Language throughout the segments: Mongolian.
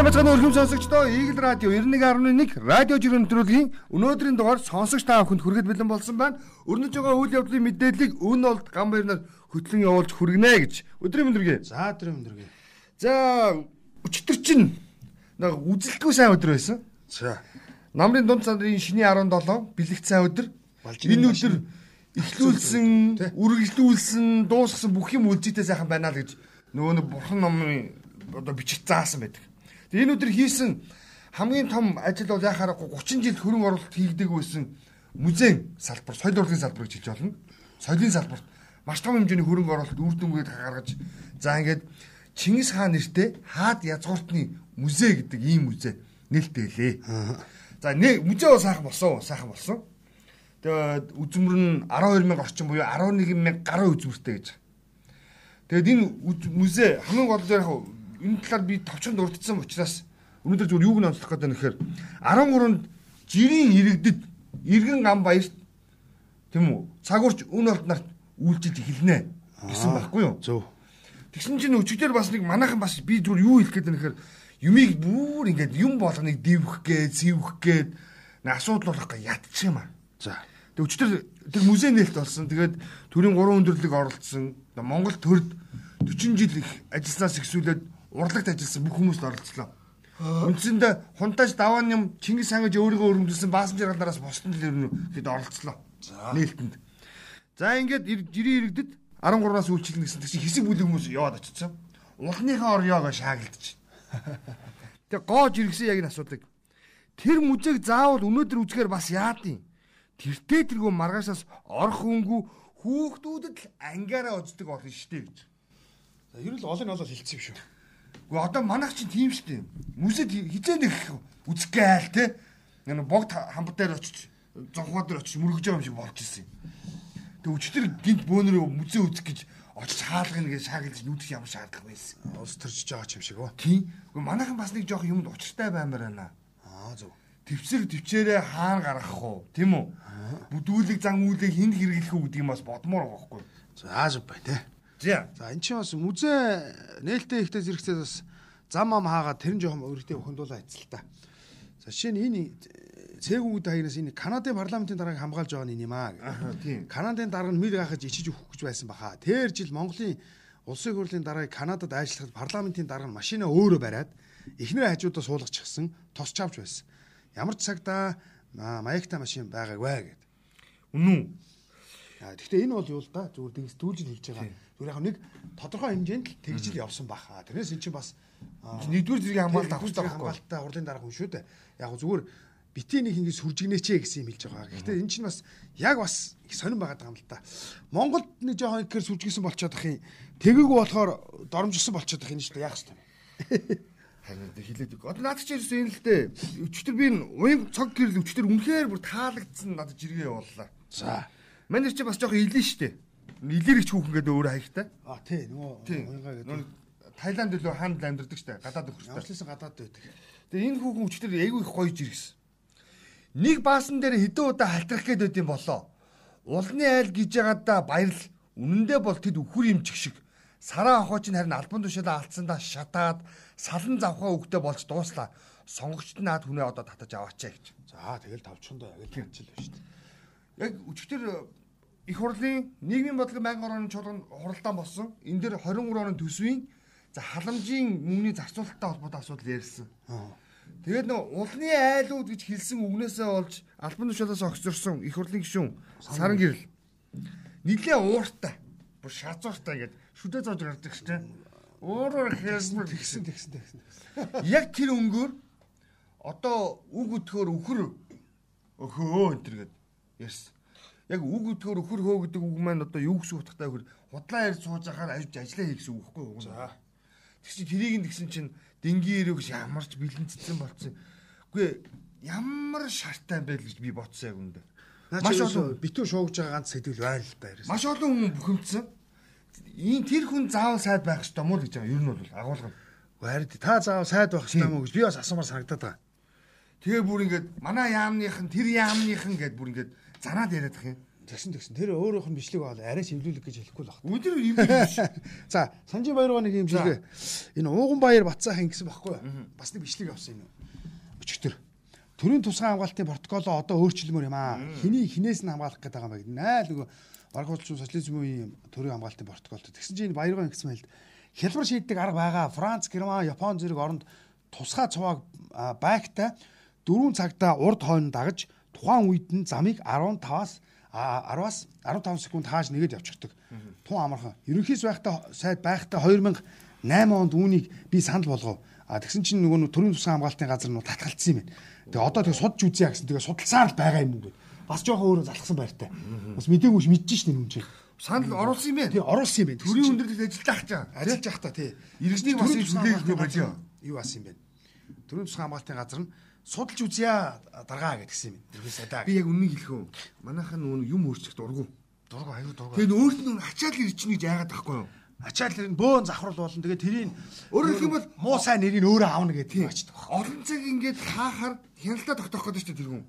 Сайн бацхан өргөм сонсогчдоо Eagle Radio 91.1 радио жирийн нэвтрүүлгийн өнөөдрийн дугаар сонсогч та бүхэнд хүргэж бэлэн болсон байна. Өрнөж байгаа үйл явдлын мэдээллийг өн олд гам баярнаар хөтлөн явуулж хүргэнэ гэж. Өдрийн мэндэргээ. За өдрийн мэндэргээ. За өчтөр чинь нэг үзэлтгүй сайн өдөр байсан. За. Намрын дунд цандрын шиний 17 бэлэгт сайн өдөр. Энэ өдөр эхлүүлсэн, үргэлжлүүлсэн, дуусгасан бүх юм үлзийтэй сайхан байна л гэж нөгөө нэг бурхан номын одоо бичиж заасан байдаг. Энэ өдөр хийсэн хамгийн том ажил бол яхаар 30 жил хөрөнгө оруулалт хийгдэг байсан музейн салбар, соёл урлагийн салбар гэж хэлж болно. Соёлын салбарт маш том хэмжээний хөрөнгө оруулалт үр дүнгээд гаргаж за ингээд Чингис хаан нэртэй хаад язгууртны музей гэдэг ийм музей нээлттэй лээ. За нэг музей бол сайхан болсон, сайхан болсон. Тэгээд үзмөр нь 12 мянга орчим буюу 11 мянга гаруй үзмөртэй гэж. Тэгээд энэ музей хамгийн гол нь яг энэ талаар би товчонд урдсан учраас өнөөдөр зөв юуг нь онцлох гэдэг нь нэхэр 13-нд жирийн иргэдэд иргэн гам баярт тийм үү? Цагуурч өн олд нарт үйлчилж эхэлнэ гэсэн байхгүй юу? зөв. Тэгсэн чинь өчигдөр бас нэг манайхан бас би зүгээр юу хэлэх гэдэг нэхэр юмыг бүр ингээд юм болгоныг дэвх гээд зэвх гээд асуудал болох гэ ядчих юм аа. За. Тэг өчигдөр тэр музей нээлт болсон тэгээд төрийн 3 өндөрлөг оролцсон. Монгол төрд 40 жил их ажилласнаас ихсүүлээд урлагт ажилласан бүх хүмүүст оролцлоо. Үндсэндээ хунтаж даваан юм Чингис хаан гэж өөрийгөө өрөмжилсөн баасан жаргалаараас босдон л ерөнө хэд оролцлоо. Нээлтэнд. За ингээд жирийн иргэдэд 13-аас үйлчлэн гэсэн чинь хэсэг бүлэг хүмүүс яваад очсон. Улныхаа орёогоо шаагилдчих. Тэгээ гоож иргсэн яг энэ асуудыг. Тэр мужийг заавал өнөөдөр үзэхээр бас яадیں۔ Тэртээ тэргүй маргаашаас орох хөнгүү хүүхдүүдэд л ангиараа үздэг болно штэ гэж. За ер нь олон олол хэлсэн юм шүү. Одоо манайх чинь тийм шүү дээ. Мүсэд хизээ нэг үзэх гээл те. Нэг богд хамбар дээр очиж зонхоо дээр очиж мөргөж байгаа юм шиг болж ирсэн юм. Тэг өчтөр гинт бөөнөрөө мүзээ үзэх гэж очиж хаалгана гэж шаагилж нүдэх ямар шаардлага байсан. Улс төржиж байгаа юм шиг үү? Тийм. Гэхдээ манайхан бас нэг жоох юмд учиртай баймаар байна. Аа зөв. Твсэр твчээрээ хаан гаргах уу? Тийм үү? Бүдүүлэг зан үйлийг хэнд хэрэглэх үү гэдгийг бас бодмоор байгаа хгүй. За зөв бай те. За. За эн чинь бас музей нээлттэй ихтэй зэрэгцээ бас зам ам хаагаад тэр нь жоохон өргөдөө хөндлөө айцл та. За жишээ нь энэ цээгүүд хаягнаас энэ Канадын парламентын дарааг хамгаалж байгаа нь юм аа. Тийм. Канадын дарга нь мэл гахаж ичиж өгөх гэж байсан баха. Тэр жил Монголын улсын хурлын дарааг Канадад ажиллахад парламентын дарга нь машинаа өөрөө бариад эхнэр хажуудаа суулгачихсан тосч авч байсан. Ямар ч цагта маягтай машин байгаагүй гэд. Үнэн үү? Гэхдээ энэ бол юу л да зүгээр тэгс дүүлж хэлж байгаа. Зүгээр яг нэг тодорхой хэмжээнд л тэгж л явсан баха. Тэрнээс эн чинь бас нэгдүгээр зэргийн хамгаалалт авах байхгүй. Хамгаалалтаа хурлын дарга хүн шүү дээ. Яг зүгээр битийн нэг ингэ сүржигнээч гэсэн юм хэлж байгаа. Гэхдээ эн чинь бас яг бас их сонирн байгаад байгаа юм л та. Монголд нэг жоохон ихээр сүржигсэн болчиход ах юм. Тэгээгүү болохоор доромжсон болчиход ах юм шүү дээ. Яах вэ? Харин хэлээд одоо наад чи ирсэн юм л дээ. Өчтөр би уян цог гэрэл өчтөр үнэхээр бүр таалагдсан надад жиргээ явууллаа. За Манайд чи бас жоохон илэн штэ. Илэрэгч хүүхэн гэдэг өөрөө хаягтай. А тий нөгөө уянгаа гэдэг. Таиланд лөө хаанд амьдардаг штэ. Гадаад нөхөртэй. Авшласан гадаад байдаг. Тэгээ энэ хүүхэн өчтөр айгүй их гоёж иргэсэн. Нэг баасан дээр хэдэн удаа халтрах гээд байд юм болоо. Улны айл гэж байгаадаа баярл. Үнэндээ бол тэд өхөр имчих шиг. Сараа охооч нь харин албан тушаалаа алдсандаа шатаад салан завхаа өгдөө болж дууслаа. Сонгогчд наад хүнээ одоо татаж аваачаа гэж. За тэгэл тавчхондоо яг л байна шүү дээ. Яг өчтөр их хурлын нийгмийн бодлогын байнгын орооны чуулган хуралдаан болсон. Энэ дээр 23 оны төсвийн за халамжийн мөнгөний зарцуулалттай холбоотой асуудал ярьсан. Тэгээд нэг улны айлууд гэж хэлсэн үгнээсээ олж албан тушаалаас огцорсон их хурлын гишүүн саран гэрэл нилээ ууртай бүр шазууртай гэдэг шүдэ зоож гардаг дээ. Өөрөөр хэлбэл тэгсэн тэгсэн тэгсэн. Яг тэр өнгөөр одоо үг өтгөр өхөр өхөө энэ төр гэдэг ярьсан яг үг өдгөр өхөр хөө гэдэг үг маань одоо юу гэсэн утгатай хөр худлаа ярьж сууж ахаар ажиж ажиллаа хийх гэсэн үг байхгүй юу? За. Тэг чи тэрийг нь тэгсэн чинь дэнгийн ирэх ямарч бэлэнцсэн болцсон. Үгүй ямар шартай байл гэж би бодсон яг үндэ. Маш олон битүү шуугж байгаа ганц сэдвэл байна л да. Маш олон хүн бухимдсан. Ийм тэр хүн заавал сайд байх ёстой мó гэж байгаа. Ер нь бол агуулга. Харин та заавал сайд байх ёстой мó гэж би бас асуумаар санагдаад байгаа. Тэгээ бүр ингээд манай яамныхан тэр яамныхан гэд бүр ингээд занаад яриад ах юм. Тэгсэн тэгсэн. Тэр өөрөөх нь бичлэг бол арай шивлүүлэг гэж хэлэхгүй л байна. Өдөр юм биш. За, Санжи Баяргаа нэг юм шиг энэ ууган баяр Батцаахан гэсэн баггүй. Бас нэг бичлэг авсан юм. Өчигдөр. Төрийн тусгай хамгаалтын протоколоо одоо өөрчлөмөр юм аа. Хиний хинээс нь хамгаалах гэдэг юм байна. Найл нөгөө Баргуулчин социализмын төрийн хамгаалтын протоколд. Тэгсэн чинь энэ Баяргаа гэсэн мэл хялбар шийддэг арга байгаа. Франц, Герман, Япон зэрэг оронд тусгай цуваг байгтай 4 цагта урд хойно дагаж тухайн үед нь замыг 15-аас 10-аас 15 секунд хааж нэгээд явчихдаг. Тун амархан. Ерөнхийс байхдаа сайд байхдаа 2008 онд үүнийг би санал болгов. А тэгсэн чинь нөгөө төрийн тусгай хамгаалтын газар нь татгалцсан юм байна. Тэгээ одоо тэгээ судж үзье гэсэн. Тэгээ судалсаар л байгаа юм уу. Бас жоохон өөрөө залхсан байртай. Бас мдэггүй ш мэдэж ш нь юм чинь. Санал оруулсан юм байна. Тий, оруулсан юм байна. Төрийн өндөрлөлт ажилтаа хачаа. Ажиллаж явах та тий. Иргэнийг бас хүлээх юм байна. Юу бас юм бэ? Төрийн тусгай хамгаалтын газар нь судалж үзье даргаа гэдгсэн юм. Тэрхүү сайдаа. Би яг үннийг хэлэх үү? Манайхан нүүн юм өөрчлөх дургу. Дургу аюу дургу. Тэгээд өөрт нь ачаал ирчихнэ гэж яагаад байхгүй юу? Ачаал нь бөөн завхрал болно. Тэгээд тэрийг өөрөөр хэлэх юм бол муу сайн нэрийг өөрөө аавна гэдэг юм ачдаг. Олон цаг ингээд хаахаар хяналтаа тогтоох гэдэг шүү дээ тэр хүн.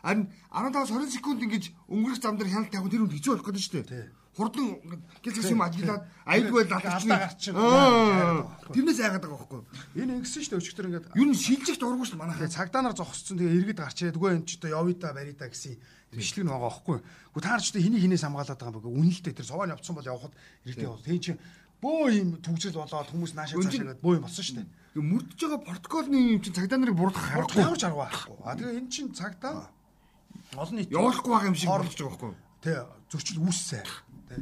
Харин 15-20 секунд ингэж өнгөрөх зам дээр хяналт тавих тэр хүн хэцүү болох гэдэг шүү дээ хурдан гэлс юм ажиглаад аюулгүй лалч тэрнээс айгаад байгаа байхгүй энэ ингэсэн шүү дээ өчигдөр ингээд. Юу н шилжих дургуй шүү манайхаа. Цагдаа нар зогсцсон. Тэгээ иргэд гарч ирээд үгүй энэ ч одоо явида барида гэсэн бичлэг нь байгаа байхгүй үгүй та нар ч одоо хиний хинээс хамгаалаад байгаа юм үнэлтэй тэр суваа явцсан бол явхад иргэд явах тийм чи бөө юм төгсөл болоод хүмүүс наашаа цаашаа бөө юм болсон шүү дээ. Мөрдөж байгаа протоколны юм чинь цагдаа нарыг буруутгах харахгүй ямар ч арга байхгүй. А тэгээ эн чинь цагдаа олон нийт явуулахгүй байгаа юм шиг болж байгаа байхгүй тий зөрчил үүссэн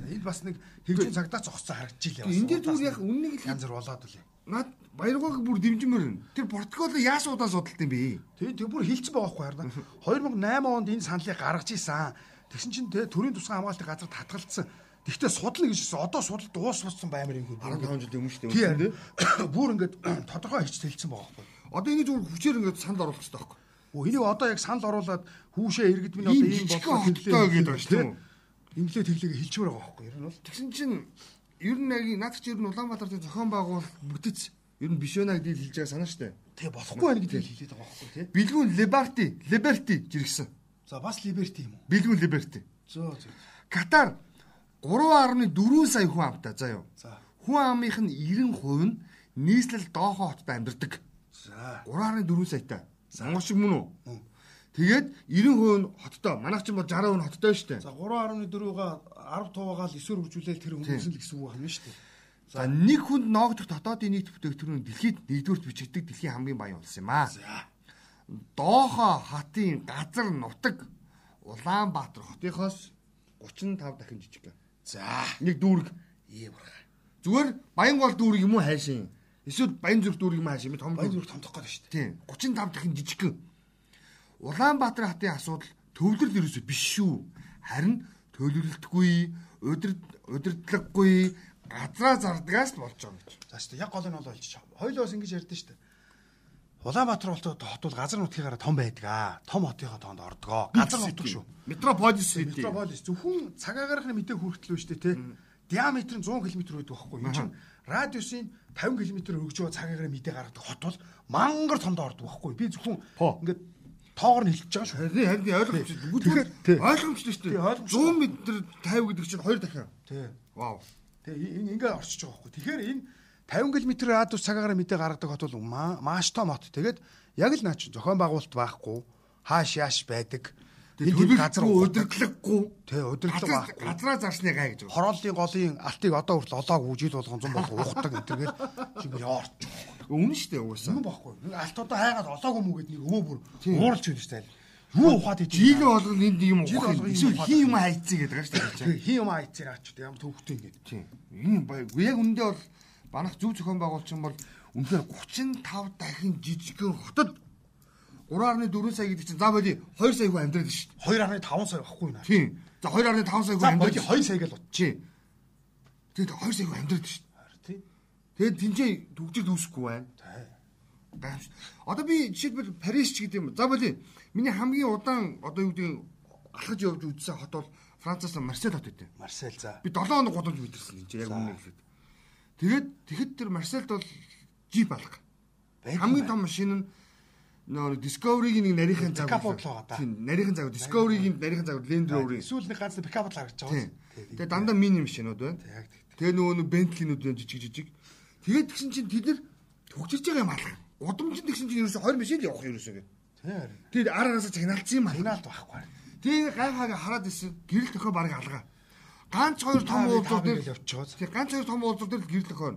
Энэ бас нэг хөвжин цагдаа зогссон харагдаж илээ. Энд дээр зүгээр яг үннийг янз бүр болоод үлээ. Наад баяргааг бүр дэмжмээр байна. Тэр протоколыг яас удаа судалт юм бэ? Тэг тэг бүр хилцсэн байгаа байхгүй харна. 2008 онд энэ саналыг гаргаж исэн. Тэгсэн чинь тэ төрийн тусгай хамгаалтын газар татгалцсан. Тэгтээ судлаа гэж хэлсэн. Одоо судалт дууссан баймар юм. 15 жил өмнө шүү дээ. Бүр ингээд тодорхой хэлж хэлсэн байгаа байхгүй. Одоо ингэ зүгээр хүчээр ингээд санал оруулах хэрэгтэй байхгүй. Оо энийг одоо яг санал оруулаад хүүшээ иргэд минь одоо ийм бодлоо хэлээ гэдэг байна шүү дээ инглээ тэглэгээ хэлчмээр байгаа байхгүй. Ер нь бол тэгсэн чинь ер нь яг наад чи ер нь Улаанбаатарын зохион байгуул бүтэц ер нь биш байна гэдгийг хэлж байгаа санаа штэ тэгээ болохгүй байна гэдгийг хэлээд байгаа байхгүй тий. Билгүүн Liberty Liberty жиргсэн. За бас Liberty юм уу? Билгүүн Liberty зөө зөө Катар 3.4 сая хүн амтаа заа юу за. Хүн амынх нь 90% нь нийслэл доохоо хотод амьдардаг. За. 3.4 саятай Монгол шиг мөн үү Тэгээд 90% нь хоттой. Манайх ч юм бол 60% нь хоттой шүү дээ. За 3.4-га 10 туугаал 9-өр хөгжүүлээл тэр хүмүүс л гэсэн үг байна шүү дээ. За нэг хүнд ноогдох дотоодын нийт бүтээгдэхүүн дэлхийд нэгдүгürt бичигдэх дэлхийн хамгийн баян улс юм аа. Доохо хатын газар нутаг Улаанбаатар хотынхоос 35 дахин жижиг. За нэг дүүрэг ийм урах. Зүгээр Баянгол дүүрэг юм уу хайшин? Эсвэл Баян зүрх дүүрэг юм хайшин? Том зүрх томдох гэдэг шүү дээ. Тийм 35 дахин жижигхэн. Улаанбаатар хотын асуудал төвлөрөл ерөөсөө биш шүү. Харин төлөвлөлтгүй, удирдлаггүй, газраа зардагаас болж байгаа гэж. За шүү дээ яг гол нь бол олчих. Хоёул бас ингэж ярьдэн шүү дээ. Улаанбаатар болтоо хот бол газар нутгийнхаараа том байдаг аа. Том хотынхоо тоонд ордгоо. Газар нутаг шүү. Метрополис city. Метрополис зөвхөн цаг агаархны мэдээ хүртэл шүү дээ те. Диаметр нь 100 км байдаг байхгүй юу? чинь радиусын 50 км байгаа цаг агарын мэдээ гаргадаг хот бол мангар томд ордог байхгүй юу? Би зөвхөн ингээд тоогоор нь хэлчихэж байгаа шүү. Харин харин ойлгомжтой. Ойлгомжтой шүү дээ. 100 м 50 гэдэг чинь хоёр дахин. Тий. Вау. Тэгээ ингээ орчиж байгаа байхгүй. Тэгэхээр энэ 50 км радиус цагаараа мэдээ гаргадаг хот бол маш том хот. Тэгээд яг л наач зохион байгуулалт байхгүй. Хааш яаш байдаг. Тэгээд газар удирдлаггүй. Тий, удирдлага байхгүй. Газраа зарсны гай гэж. Хорооллын голын алтыг одоо хүртэл олоог үжил болгон зам болох ухдаг энэ төргээл чи яарч. Өмнө штэ угаасаа. Өмнө байхгүй. Нэг алтуудаа хайгаад олоогүй мүү гэд нэг өвөө бүр ууралж байна штэ. Юу ухаад идэх. Жиг болгон энд юм ухах. Эсвэл хин юм хайцээ гэдэг байгаа штэ. Хин юм хайцээ аач ямар төвхтэй ингээд. Тийм. Энэ яг үндэ бол банах зөв зохион байгуулчин бол үнэхээр 35 дахин жижигхэн хотод 3.4 сая гэдэг чинь за боли 2 сая хүн амьдраад шүү дээ. 2.5 сая байхгүй наа. Тийм. За 2.5 сая хүн амьдраад. За боли 2 сая гэж бодчих. Тэгээд 2 сая хүн амьдраад шүү дээ. Тийм. Тэгээд тэнцээ төгжил үүсэхгүй байна. Тийм. Одоо би жишээлбэл Парис ч гэдэг юм. За боли миний хамгийн удаан одоо юу гэдэг алхаж явж үзсэн хот бол Францаас Марсель хот гэдэг. Марсель за. Би 7 хоног годомж мэдэрсэн энэ яг үнэ хэлээд. Тэгээд тэгэхэд тэр Марсельд бол жип алга. Хамгийн том машин нь нөө Discovery-гийн нэг нарийнхан Pickup загвар бодлоо одоо. Тийм, нарийнхан загвар Discovery-гийн нарийнхан загвар Land Rover-ийн. Эсвэл нэг ганц пикап л харагдаж байгаа. Тэгээ дандаа мини машинууд байна. Тэгээ нөгөө нэг Bentley-нүүд байна жижиг жижиг. Тэгээд тэгсэн чинь тэд нар төгжиж байгаа юм алга. Удамжинд тэгсэн чинь ерөөсө 20 машин л явах ерөөсө гэ. Тэгээд ар араас чагнаалцсан юм алга. Финалд байхгүй. Тэгээ гай хаагаа хараад исэн. Гэрэл төхөө баг алга. Ганц хоёр том уулзуур дээр л явчихваа. Тэгээ ганц хоёр том уулзуур дээр гэрэл төхөө.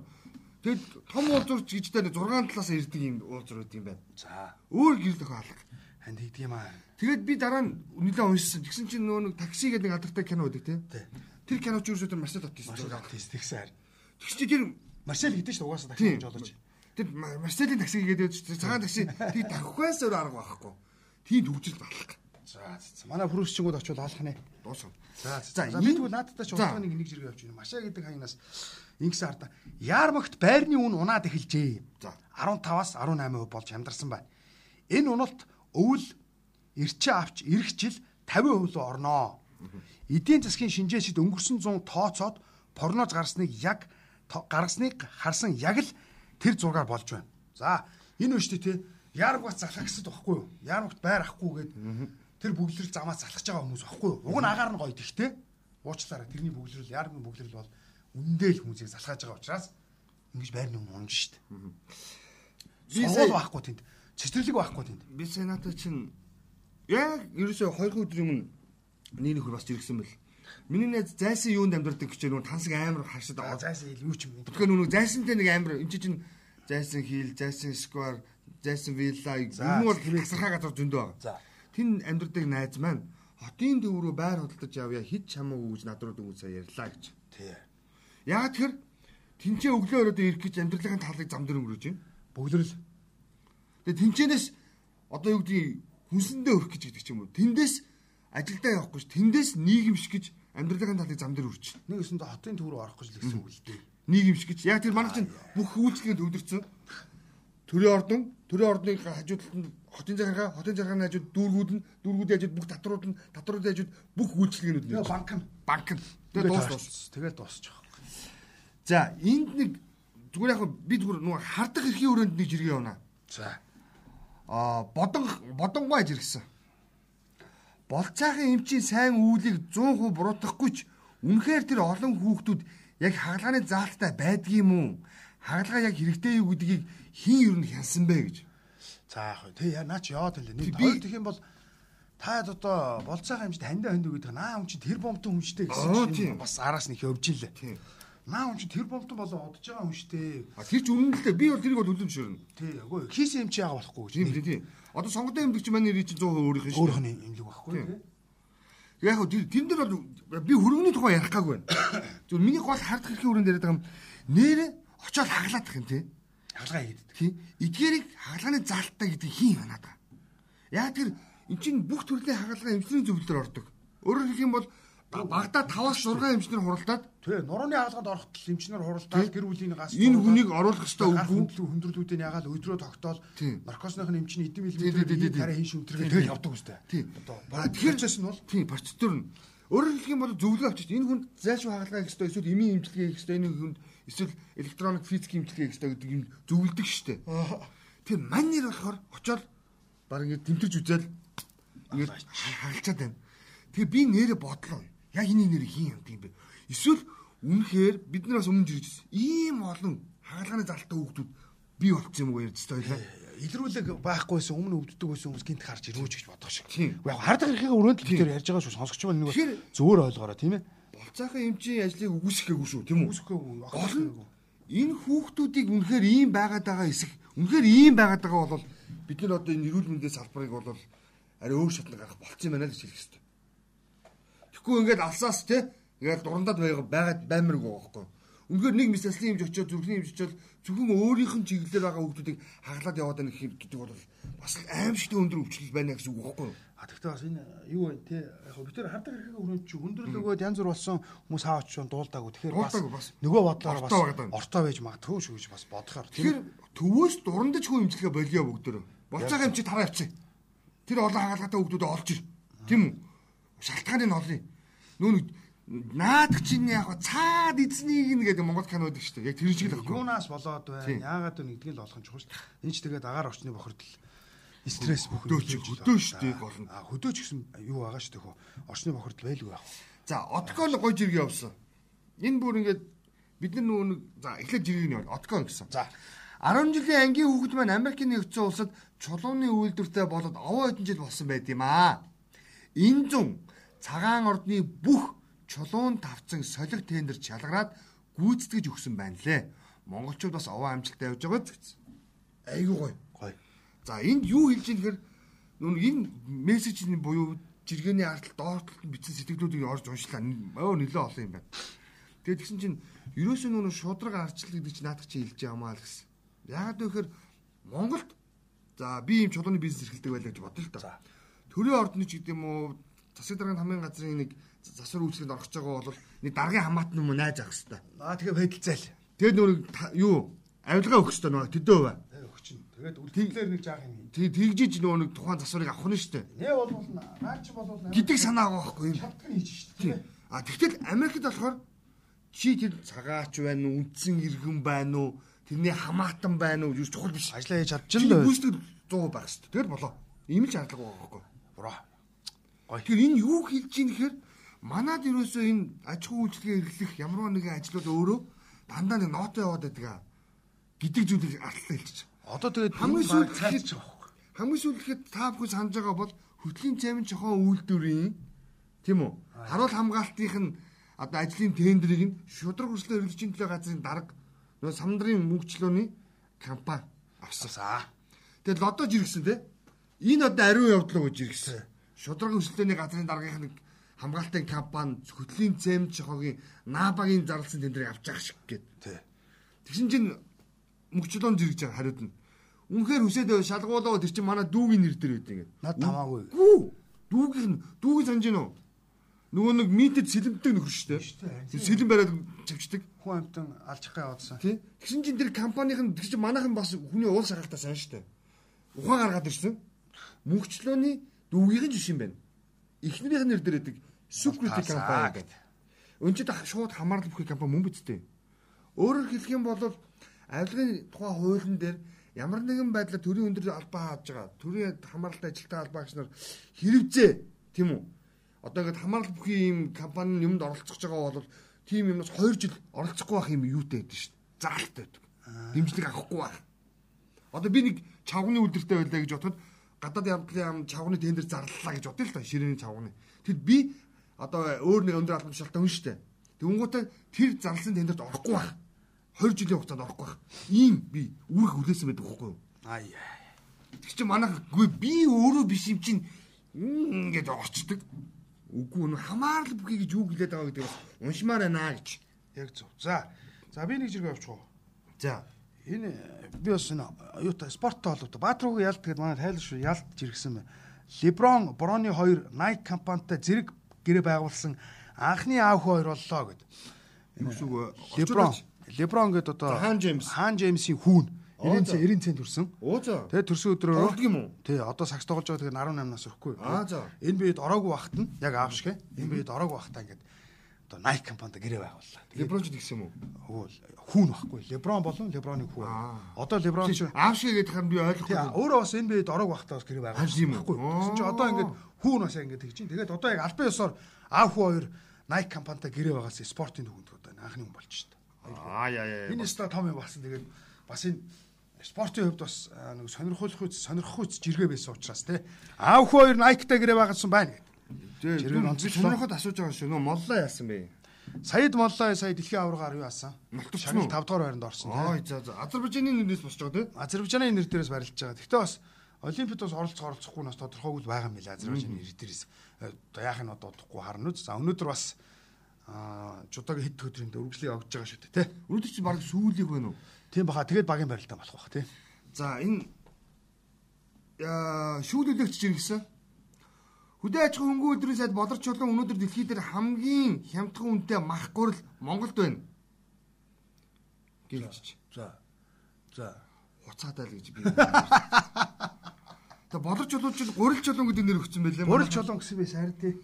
Тэгээд том уулзуур ч гэж дээр 6 талаас ирдэг юм уулзуур үүд юм байна. За. Өөр гэрэл төхөө алга. Ханд хийдэг юм аа. Тэгээд би дараа нь нэлээд уншсан. Тэгсэн чинь нөгөө нэг такси гэдэг нэг алдартай кино үүдэг. Тий. Тэр киноч ерөөсөө тэр Марсел Оттис зураг. тест тэгсэн. Тэгсэн чинь тэр Маршал гэдэг чинь угаасаа Тийм. дахиж олж. тэр Марселийн такси гэдэг цагаан такси тийг давхаас өөр арга байхгүй. Тийм төгжил алах. За. Манай хүрүүсчингүүд очивол алах нэ. Дуусав. За. За, Би тэгвэл наадтай ч За. удаа нэг зэрэг явж байна. Машаа гэдэг хаянаас ингэсэн арда. Яармагт байрны үн унаад эхэлжээ. За. 15-аас 18% болж хамдарсан байна. Энэ уналт өвөл эрчээ авч ирэх жил 50% руу орноо. Эдийн засгийн шинжээчд өнгөрсөн 100 тооцоод порноз гарсныг яг то- гаргасныг харсан яг л тэр зургаар болж байна. За энэ нь шүү дээ те яармагт залхах гэсэд багхгүй юу? Яармагт байр ахгүй гээд тэр бүглэрэл замаас залхаж байгаа хүмүүс багхгүй юу? Уг нь агаар нь гоё тэгтэй. Уучлаарай тэрний бүглэрэл яармгийн бүглэрэл бол үндэ л хүмүүсийг залхаж байгаа учраас ингэж байрны өмнө унж дээ. Би сая- байхгүй тэнд. Цэцэрлэг байхгүй тэнд. Би сенатор чинь яг ерөөсөө хоёр өдөр өмнө нэг нөхөр бас иргсэн бэл. Миний найз зайсан юунд амьдардаг гэж нөгөө тансаг амар харшаад А байгаа. зайсан ил юу ч юм. Тэгэхээр нөгөө зайсантай нэг амар энэ чинь зайсан хил, зайсан сквер, зайсан вилла энэ бол хасархаа газар зөндөө байгаа. За. Тэн амьдардаг найз маань хотын төв рүү байр хөдөлж авъя хит чамаагүй гэж над руу сая ярьлаа гэж. Тий. Яг тэр тэнцээ өглөө өрөөдөө ирэх гэж амьдралын талыг зам дээр өнгөрөөж байна. Бүглэрэл. Тэгээ тэнцэнээс одоо юу гэдгийг хүнсэндээ өрөх гэж гэдэг ч юм уу. Тэндээс ажилдаа явахгүй ш. Тэндээс нийгэмш гэж амьдралын талыг зам дээр өрч. Нэг өсөндө хотын төв рүү орох гэж л гэсэн үг л дээ. Нийгэмш гэж. Яг тэр манай чинь бүх үйлчлэгэнд өвдөрцөн. Төрийн ордон, төрийн ордны хажууд талд хотын захиргаа, хотын захиргааны хажууд дүүргүүд нь, дүүргүүдийн хажууд бүх татрууд нь, татруудын хажууд бүх үйлчлэгээнүүд нь. Банк нь. банк нь. Тэгээ дуус дуус. Тэгээд дуусчих. За, энд нэг зүгээр яг би зүгээр нөгөө хардах эрхийн өрөөнд нэг жиргээ явна. За. Аа бодон бодонгой жиргсэн. Болцаахан эмчийн сайн үүлийг 100% буруутгахгүй ч үнэхээр тэр олон хүүхдүүд яг хагалгааны заалттай байдгийм үү? Хагалгаа яг хэрэгтэй юу гэдгийг хин юу нь хянсан бэ гэж. За яг тий яа наач яваад хэлээ. Нэг хоёр дэх юм бол та одоо болцоохон хэмжид хандаа хандаа гэдэг наа хүн чинь тэр бомтон хүнштэй Аа, гэсэн чинь бас араас нь их явж илээ. Тийм. Наа хүн чинь тэр бомтон болоо одож байгаа хүнштэй. А тэр ч үнэн л дээ. Би бол тэрийг бол үлэмшөрнө. Тий үгүй хийсэн юм чи яага болохгүй гэж. Тийм тийм. Одоо сонгодон эмгэгч манай нэр чинь 100% өөрийнх нь шүү. Өөрөх нь имлэг байхгүй Тийм. тий. Яг хөө тэр дээр бол би хөрөнгөний тухай ярих гаагүй байна. Зүгээр миний гол хардах эрхийн өрөөнд яриад байгаа юм. Нэр очоод хаглаадах юм тий. Хагалгаа хийдэг. Тийм. Эдгээрийг хагалгааны заалттай гэдэг хин ханаад байгаа. Яг тэр эн чинь бүх төрлийн хагалгаа эмчнэрийн зөвлөлөөр ордог. Өөрөөр хэлэх юм бол багада 5-аас 6 эмчнэр хуралдаад Тий нурууны хаалганд орохтол эмчнэр хуралдаад гэр бүлийн гас энэ хүнийг оруулах ёстой үгүй. хүндрэлүүдийн ягаал өдрөө тогтоол Тийм. наркосных нь мэлбэр тийм. тарай хийн шүнтэргээ Тийм, тэгэл явдаг үстэй. А тэгэхээр тэгэхээр нь бол тийм процедур нь өөрөөр хэлэх юм бол зөвлөгөө авчиж энэ хүнд зайлшгүй хагалгаа хийх ёстой эсвэл эмийн эмчилгээ хийх ёстой энэ хүнд эсвэл электроник физик эмчилгээ хийх ёстой гэдэг юм зөвлөдөг штэ. Тэр мань нэр болохоор очоод баг ингэ тэмтэрч үзэл ингэ хагалчаад байна. Тэгээ би нэрэ бодлоо. Яг энэ нэр хин юм тийм бэ. Эсвэл үнэхээр бид нар бас өмнө жирж ийм олон хагалгааны залттай хүүхдүүд бий болцсон юм уу ярьж байгаа юм. илрүүлэг байхгүйсэн өмнө өвддөг байсан хүмүүс гинт харж ирвэж гэж бодох шиг. Яг хардах эрхийг өрөөнд л битэр ярьж байгаа шүү. Сонсогч бол нэг Тэгэхээр- зөвөр ойлгоорой тийм ээ. Болцаахан эмчийн ажлыг үгүйсэхгүй шүү тийм үү? Нь энэ хүүхдүүдийг үнэхээр ийм байгаад байгаа эсэх үнэхээр ийм байгаад байгаа бол бид нар одоо энэ эрүүл мэндийн салбарыг бол арай өөр шатнд гарах болцсон юм байна л гэж хэлэх хэрэгтэй. Тэгэхгүй ингээд алсаас те ингээд дурандаад байгаа байгаад баймарг байгаа байхгүй. Үнэхээр нэг мэсэлслийн хэмж очиод зүрхний хэмж очиод зөвхөн өөрийнх нь чиглэлээр байгаа хүүхдүүдийг хаглаад яваад байна гэдэг бол бас аимшигтэй өндөр өвчлөл байна гэсэн үг байхгүй юу? А тэгтээ бас энэ юу вэ те яг хөө битэр хардах эрхийг өрөөнд чи хүндрэл өгөөд янз бүр болсон хүмүүс хаа очиж дуулдаагүй. Тэгэхээр бас нөгөө бодлоор бас Ортой байж магадгүй шүү гэж бас бодохоор Тэгэхээр төвөөс дурандаж хүн имчилгээ болио бүгдөө. Болцоог юм чи тараа явчих. Тэр олон хаалгатай хүүхдүүд олж ир. Тийм үү? Шалтгааны нь олъё. Нүүн наадаг чинь яг цаад эзнийг нь гэдэг Монгол кинод байдаг шүү дээ. Яг тэр шиг л байхгүй. юунаас болоод байна? Яагаад вэ нэгдгийг л олох нь чухал шүү дээ. Энэ ч тэгээд агаар орчны бохирдол. стресс бүх хөдөөч хөдөөч гол нь. А хөдөөч гэсэн юу байгаа шүү дээ хөө. Орчны бохирдол байлгүй яах. За, Откон гой жиргээ явсан. Энэ бүр ингээд бид нар нөгөө нэг за эхлээд жиргэг нь бол Откон гэсэн. За. 10 жилийн ангийн хүүхэд маань Америкийн нэгдсэн улсад чулууны үйлдвэртэй болоод овоо хэдэн жил болсон байд юм аа. Энэ зүүн цагаан ордны бүх чулуун тавцан солих тендер чалгараад гүйцэтгэж өгсөн байна лээ. Монголчууд бас овоо амжилттай явж байгаа гэсэн. Айгуу гоё. Гоё. За энд юу хэлж ийм гэхээр нүн энэ мессежний буюу жиргэний ардтал доортлолт бичсэн сэтгэлдүүдийг орж уншлаа. Өө нөлөө олон юм байна. Тэгээд тэгсэн чинь ерөөсөө нүн шудраг арчлал гэдэг чинь наадах чи хэлж яамаа л гэсэн. Яагаад вэ гэхээр Монголд за би ийм чулууны бизнес эрхэлдэг байлаа гэж бодлоо доо. Төрийн ордны ч гэдэг юм уу засаг дарганы хамгийн газрын нэг засвар үйлчлэгэнд орох гэж байгаа бол нэг даргын хамаатан юм найж авах хэрэгтэй. Аа тэгээ байдалцаал. Тэгээд нөр юу авилгаа өгөх хэрэгтэй нөгөө төдөө бай. Өгчин. Тэгээд үлдээлэр нэг жаах юм. Тэг тэгжиж нөгөө нэг тухайн засварыг авах нь штэ. Нэ бол наач бол гэдэг санаа байгаа байхгүй юм. шалтгаан хийж штэ. А тэгтэл Америкт болохоор чи тэр цагаач байна уу, үндсэн иргэн байна уу, тэрний хамаатан байна уу, юу чухал биш. Ажлаа хийж чадчихна л. Гүйцэтгэл 100% байх шүү дээ. Тэгэл болоо. Ийм л шаардлага байгаа байхгүй. Буруу. Гоё. Тэр энэ юу хэлж ийн гэхээр манад ерөөсөө энэ аж ахуй үйлчлэгээ эрхлэх ямар нэгэн ажлууд өөрөө дандаа нэг ноото яваад байдаг гэдэг зүйлийг ардтал хэлчих. Одоо тэгээд хамгийн сүүлд цааш гэхэд хамгийн сүүлд гэхэд та бүхэн санаж байгаа бол хөтлийн цаймын жохон үйлдвэрийн тийм үү? Харуул хамгаалтынх нь одоо ажлын тендерийг нь шудраг хүрслэн эргэлжийн төлөө газрын дарга нөө самдрын мөнгөчлөөний компани авсан. Тэгээд лодож иргсэн те. Энэ одоо ариун явдлаа гэж иргсэн. Шудраг өрсөлдөөний газрын даргын нэг хамгаалтын компани хөтлийн зэм жохогийн набагийн зарласан тендерийг авч байгаа шиг гээд. Тэгсэн чинь мөнгөчлөөн зэрэгж байгаа хариуд нь. Үнэхээр хүсээд шалгуулаа тэр чинь манай дүүгийн нэр дээр байдаг ингээд. Над тамаагүй. Гүү. Дүүгийн дүүгийн санаж гинөө. Нөгөө нэг митэд сэлэмдэг нөхөр шүү дээ. Сэлэм бариад чивчдэг. Хүн амтан алжих гээ явуулсан. Тэгсэн чинь тэр компанийн тэр чинь манайхан бас хүний уул шагаалтаа сайн шүү дээ. Ухаан гаргаад ирсэн. Мөнгөчлөөний дүүгийн жишээ юм байна. Эхнэрийнх нь нэр дээр байдаг Security компани гэдэг. Өнчид шууд хамаарлал бүхий компани мөн бидтэй. Өөрөөр хэлэх юм бол авилгын тухай хуулийн дээр ямар нэгэн байдлаар төрийн өндөр албаа хааж байгаа. Төрийн хамааралтай ажилтны албаагч нар хэрэгжээ тийм үү? Одоо ингээд хамаарал бүхий ийм компани юмд оролцож байгаа бол тийм юмнаас 2 жил оролцохгүй байх юм юутай байдаг шүү дээ. Заалтай байдаг. Дэмжлэг авахгүй байх. Одоо би нэг чавганы үлдэртэй байлаа гэж бодоход гадаад явдлын ам чавганы тендер зарлалаа гэж бодъё л та ширээний чавганы. Тэгэд би одоо өөр нэг өндөр албан тушаалтай хүн шүү дээ. Тэнгүүтээ тэр зарласан тендерт орохгүй байх. 20 жилийн хугацаанд орохгүй байх. Ийм би үүрэг хүлээсэн байдаг байхгүй юу? Аа. Тэг чи манайхгүй би өөрөө биш юм чинь ингээд орчдөг. Үгүй нэ хамаарал бүхий гэж юу гэлээд байгаа гэдэг бас уншмаар байна гэж. Яг зөв. За. За би нэг зэрэг авчих уу. За. Энэ би бас энэ юутай спорттой холбоотой. Баатруугийн ялт гэдэг манай тайлбар шүү ялт жиргсэн байна. Леброн, Броны хоёр Nike компанитай зэрэг гэрээ байгуулсан анхны аав хоёр боллоо гэд. Юу шиг Леброн, Леброн гэдэг одоо Хаан Джеймс. Хаан Джеймсийн хүүн. Оо, 90 за. цент 90 цент төрсөн. Оо за. Тэгээ төрсөн өдрөөр Тоглодог юм уу? Тий, одоо сакс тоглож байгаа тэгээд 18 нас өрөхгүй. Аа, за. Энэ биед ороогүй бахт нь яг аав шиг. Энэ биед ороогүй бахтаа ингээд одоо Nike компанид гэрээ байгууллаа. Леброн ч тэгсэн юм уу? Хүүн байхгүй. Леброн болон Леброны хүү. Одоо Леброн ч Аав шиг гэдэг хань би ойлгохгүй. өөрөө бас энэ биед ороог бахтаа бас гэрээ байгуулсан байхгүй. Тэгсэн чи одоо ингээд хүүн бас ингээд тэгж чинь. Тэгээд одоо яг албан ёсоор аав хүү хоёр Nike компанитай гэрээ байгаас спортын төвөнд одоо анхны хүн болж шүү дээ. Аа яа яа. Энэ өстө том юм болсон. Тэгээд бас энэ спортын хувьд бас нэг сонирхолтой сонирхох үз жиргээ байсан учраас тий. Аав хүү хоёр Nike-тай гэрээ байгуулсан байна гэдэг. Онцлоо. онцлоо. Сонирхоод асууж байгаа шүү. Нөө моллоо яасан бэ? Саяд Моллоо сая дэлхийн аваргаар юу яасан? Шагнал уу? 5 дугаар байранд орсон. Ой за за. Азербайджаны нэрнээс босч байгаа тийм. Азербайджаны нэр дээрээс барилж байгаа. Гэхдээ бас Олимпиад бас оролцох оролцохгүй нас тодорхойгүй байгаа юм билээ Азербайджаны нэр дээрээс. Одоо яах нь одоо удахгүй харна үз. За өнөөдөр бас аа чудагийн хэд өдрийн дөрвөлжлийг огж байгаа шүү дээ тий. Өнөөдөр чи баг сүүлийг байна уу? Тийм баха тэгээд багийн барилтаа болох бах тий. За энэ шүүлүүлэгч жиргсэн. Хөдөө аж ахуйн хөнгөн өдрийн сайд болорч чулуун өнөөдөр дэлхийд дээр хамгийн хямдхан үнэтэй мах гурил Монголд байна. Гэлж. За. За. Хуцаатай л гэж би. Тэгээ болорч чулуун чинь гурил чулуун гэдэг нэр өгсөн байлээ. Гурил чулуун гэсэн би сайр тий.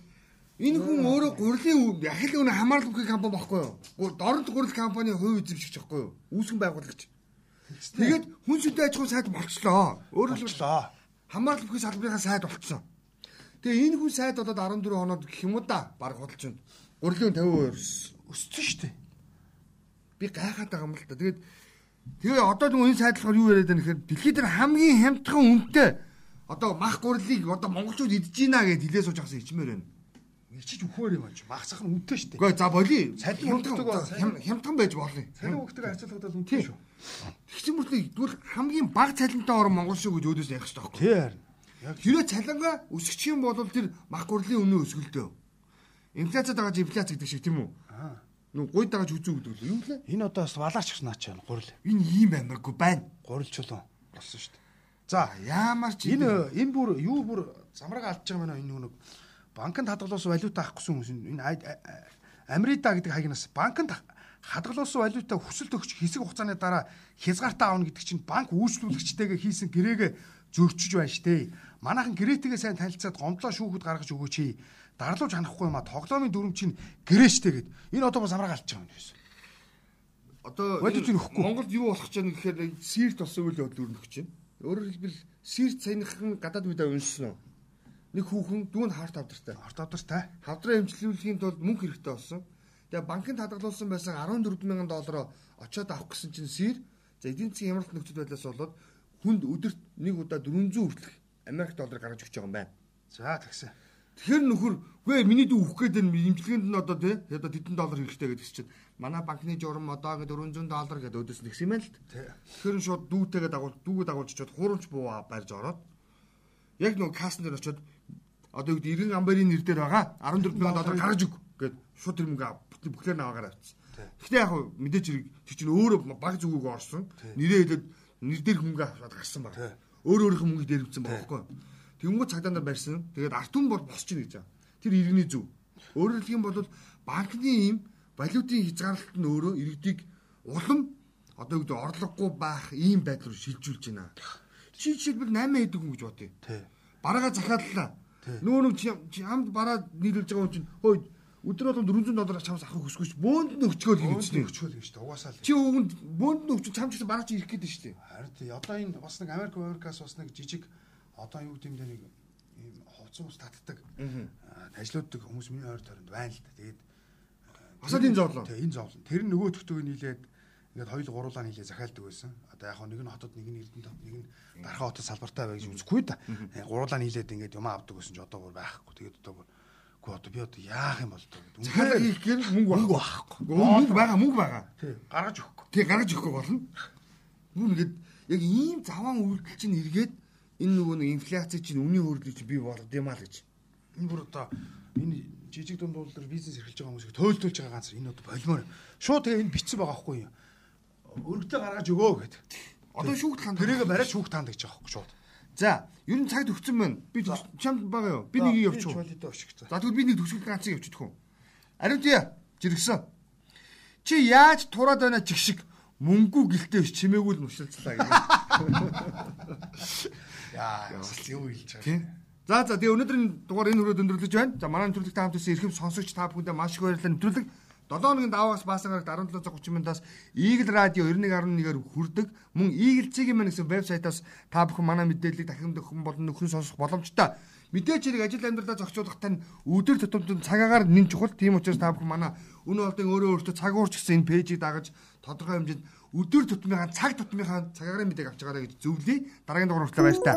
Энэ хүн өөрөө гурилын яхил өнө хамаарал бүхий компани баггүй юу? Дорнод гурил компани хувь эзэмшигч баггүй юу? Үүсгэн байгуулагч. Тэгээд хүн сүдэ аж ахуйн сайд болчлоо. Өөрөөр хэлбэл хамгаалал бүхий салбарынхаа сайд болцсон. Тэгээ энэ хүн сайд болоод 14 хоноод гэх юм уу да баг худалч байна. Гурлийн 50% өссөн шүү дээ. Би гайхаад байгаа юм л да. Тэгээд тэгээ одоо нэг энэ сайд болохоор юу яриад байна гэхээр дэлхийд хамгийн хямдхан үнэтэй одоо мах гурлыг одоо монголчууд идэж гинэ гэж хэлээ сууж авсан ичмээр байна. Ичиж өгөхөр юм аа. Мах цах нь үнэтэй шүү дээ. Гэхдээ за боли. Цалин хямдхан хямдхан байж болно. Цалин өгөхтэй харьцуулахад бол үнэтэй шүү. Тэгсэн мөртлөө тэгвэл хамгийн бага цалинтай орон монгол шүү гэж өөдөөс явах хэрэгтэй байхгүй. Тий харин. Хэрвээ цалингаа өсгөх юм бол тэр мах гурлын үнэ өсгөлтөө. Инфляцид байгаа инфляц гэдэг шиг тийм үү? Аа. Нүг гойд байгаа ч үзүү гэдэг л юм лээ. Энэ одоо бас валаарч гис наач яана гурил. Энэ ийм баймаргүй байна. Гурил чулуун болсон шүү дээ. За яамар чи энэ энэ бүр юу бүр замраг алдж байгаа мэнэ энэ нэг банкнд хадгалуулсан валюта авахгүйсэн хүмүүс энэ Америда гэдэг хаягнаас банкнд хадгалуулсан валюта хүсэлт өгч хэсэг хугацааны дараа хязгаартаа авна гэдэг чинь банк үйлчлүүлэгчтэйгээ хийсэн гэрээгээ зөрчиж байна штэ. Манайхан гэрээтэйгээ сайн танилцаад гомдлоо шүүхэд гаргаж өгөөч дарлууж ханахгүй юм а тоглоомын дүрм чинь гэрээштэй гэд энэ одоо бас амраг алж байгаа юм байсан. Одоо Монголд юу болох гэж байна гэхээр сирт болсон үйл явдал өрнөх чинь. Өөрөөр хэлбэл сирт саяхан гадаад үедээ уншсан. Нэг хүүхэн дүүн харт авдартай. Харт авдартай. Хавдраа хэмжлүүлэхийн тулд мөнгө хэрэгтэй болсон. Тэгээ банкнд хадгалуулсан байсан 14 мянган доллароо очиод авах гэсэн чинь сир за эдийн засгийн хямралт нөхцөл байдлаас болоод хүнд өдөрт нэг удаа 400 хүртэлх Америк доллар гаргаж өгч байгаа юм байна. За тэгсэн. Тэгэхээр нөхөр үгүй миний дүү өгөх гээд энэ имчилгээнд нь одоо тий одоо тэдэн доллар хэрэгтэй гэдэг чинь манай банкны журам одоо гээд 400 доллар гэдэг өдөөс нэгсэн юм байна л тий. Тэгэхээр шууд дүүтэйгээ дагуул дүүгээ дагуулж чад хуурамч буу барьж ороод яг нөгөө касн дээр очиод одоо юу гэдэг 90 амбарын нэр дээр байгаа 14 сая доллар гаргаж өг гээд шууд тэр мөнгө бүхлээр наваагаар авчихсан. Гэхдээ яг мэдээж хэрэг тэр чинь өөрөө баг зүгөөгөө орсон. Нэрээ хэлээд нэр дээр хөнгө аваад гарсан баг. Өөр өөрийнх нь мөнгө дээр өвцөн байхгүй. Тэнгүү цагдаа нар барьсан. Тэгээд арт түмэн бол босч ийн гэж байгаа. Тэр иргэний зөв. Өөрөөр хэлэх юм бол банкны ийм валютын хязгаарлалт нь өөрөө иргэдийг улам одоо юу гэдэг орлогогүй байх ийм байдал руу шилжүүлж байна. Чи жишээлбэл 8 хэдэг хүн гэж бодъё. Бараага захиаллаа. Нөө нэг хамт бараа нийлүүлж байгаа хүн чинь хөөе өдөр болгон 400 доллар чамс авах хүсгүй ч бөөнд нь өчгөөл гэж чинь өчгөөл гэж угаасаа л чи өгөнд бөөнд нь өчгөж чам ч бараач ирэх гээд дээ харин тий одоо энэ бас нэг Америк Америкаас бас нэг жижиг одоо юу гэдэг нэг ийм хувцас ус татдаг ажлууддаг хүмүүс миний ойр тойронд байна л да. Тэгээд басаад энэ зовлон. Тэгээ энэ зовлон. Тэр нь нөгөө төгтөг нийлээд ингээд хоёул гуруулаа нийлээ захиалдаг байсан. Одоо яг нэг нь хотод нэг нь Эрдэнэт нэг нь Дархан хотод салбартай бай гэж үзэхгүй да. Гуруулаа нийлээд ингээд юм авдаг гэсэн ч одоо бүр байхгүй. Тэгээд одоо бүр Гү одоо би одоо яах юм бол одоо үнэхээр хийх гэр мөнгө байхгүй. Мөнгө байгаа, мөнгө байгаа. Тий, гаргаж өгөхгүй. Тий, гаргаж өгөхгүй болно. Нүн ингээд яг ийм заван үйлдэл чинь эргээд энэ нөгөө нэг инфляци чинь үнийн хөрөлийг чинь бий болгод юм аа л гэж. Энэ бүр одоо энэ жижиг дунд уулдар бизнес эрхэлж байгаа хүмүүсийг төөлтүүлж байгаа ганц энэ одоо болимоор. Шууд тэгээ энэ битсэн байгаа байхгүй юу? Өргөдөө гаргаж өгөө гэд. Одоо шүүхт ханд. Тэрийг бариад шүүхт ханд гэж байгаа байхгүй шууд. За, ер нь цагт өгсөн байна. Би чамд байгаа юу? Би нэг явчих. За тэгвэл би нэг төгсгөл ганцыг явчих тхүү. Ариу тий. Жиргсэн. Чи яаж тураад байна чигшиг мөнгүү гэлтэй чимээгүй л нушилцлаа гэх. Яа, юу хэлж байгаа. За за тэгээ өнөөдрийн дугаар энэ хүрээд өндөрлөж байна. За манай нэвтрүүлэгт хамт ирсэн эрхэм сонсогч та бүхэндээ маш их баярлалаа. Нэвтрүүлэг 7 хоногийн даваагаас баасан гарагт 1730 минутаас Eagle Radio 91.1-ээр хүрдэг. Мөн Eagle Цэгийн мэн гэсэн вебсайтаас та бүхэн манай мэдээллийг дахин дөхөн болон нөхрөн сонсох боломжтой. Мэдээж хэрэг ажил амьдралаа зохицуулах тань өдөр тутамд цагаагаар нэн чухал. Тийм учраас та бүхэн манай өнөө олдын өөрөө өөртөө цаг уурч гэсэн энэ пэйжийг дагаж тодорхой хэмжээнд өдөр тутмынхаа цаг тутмынхаа цагаараа мэдээг авч байгаарай гэж зөвлөе. Дараагийн дугаар хүртэл баяр та.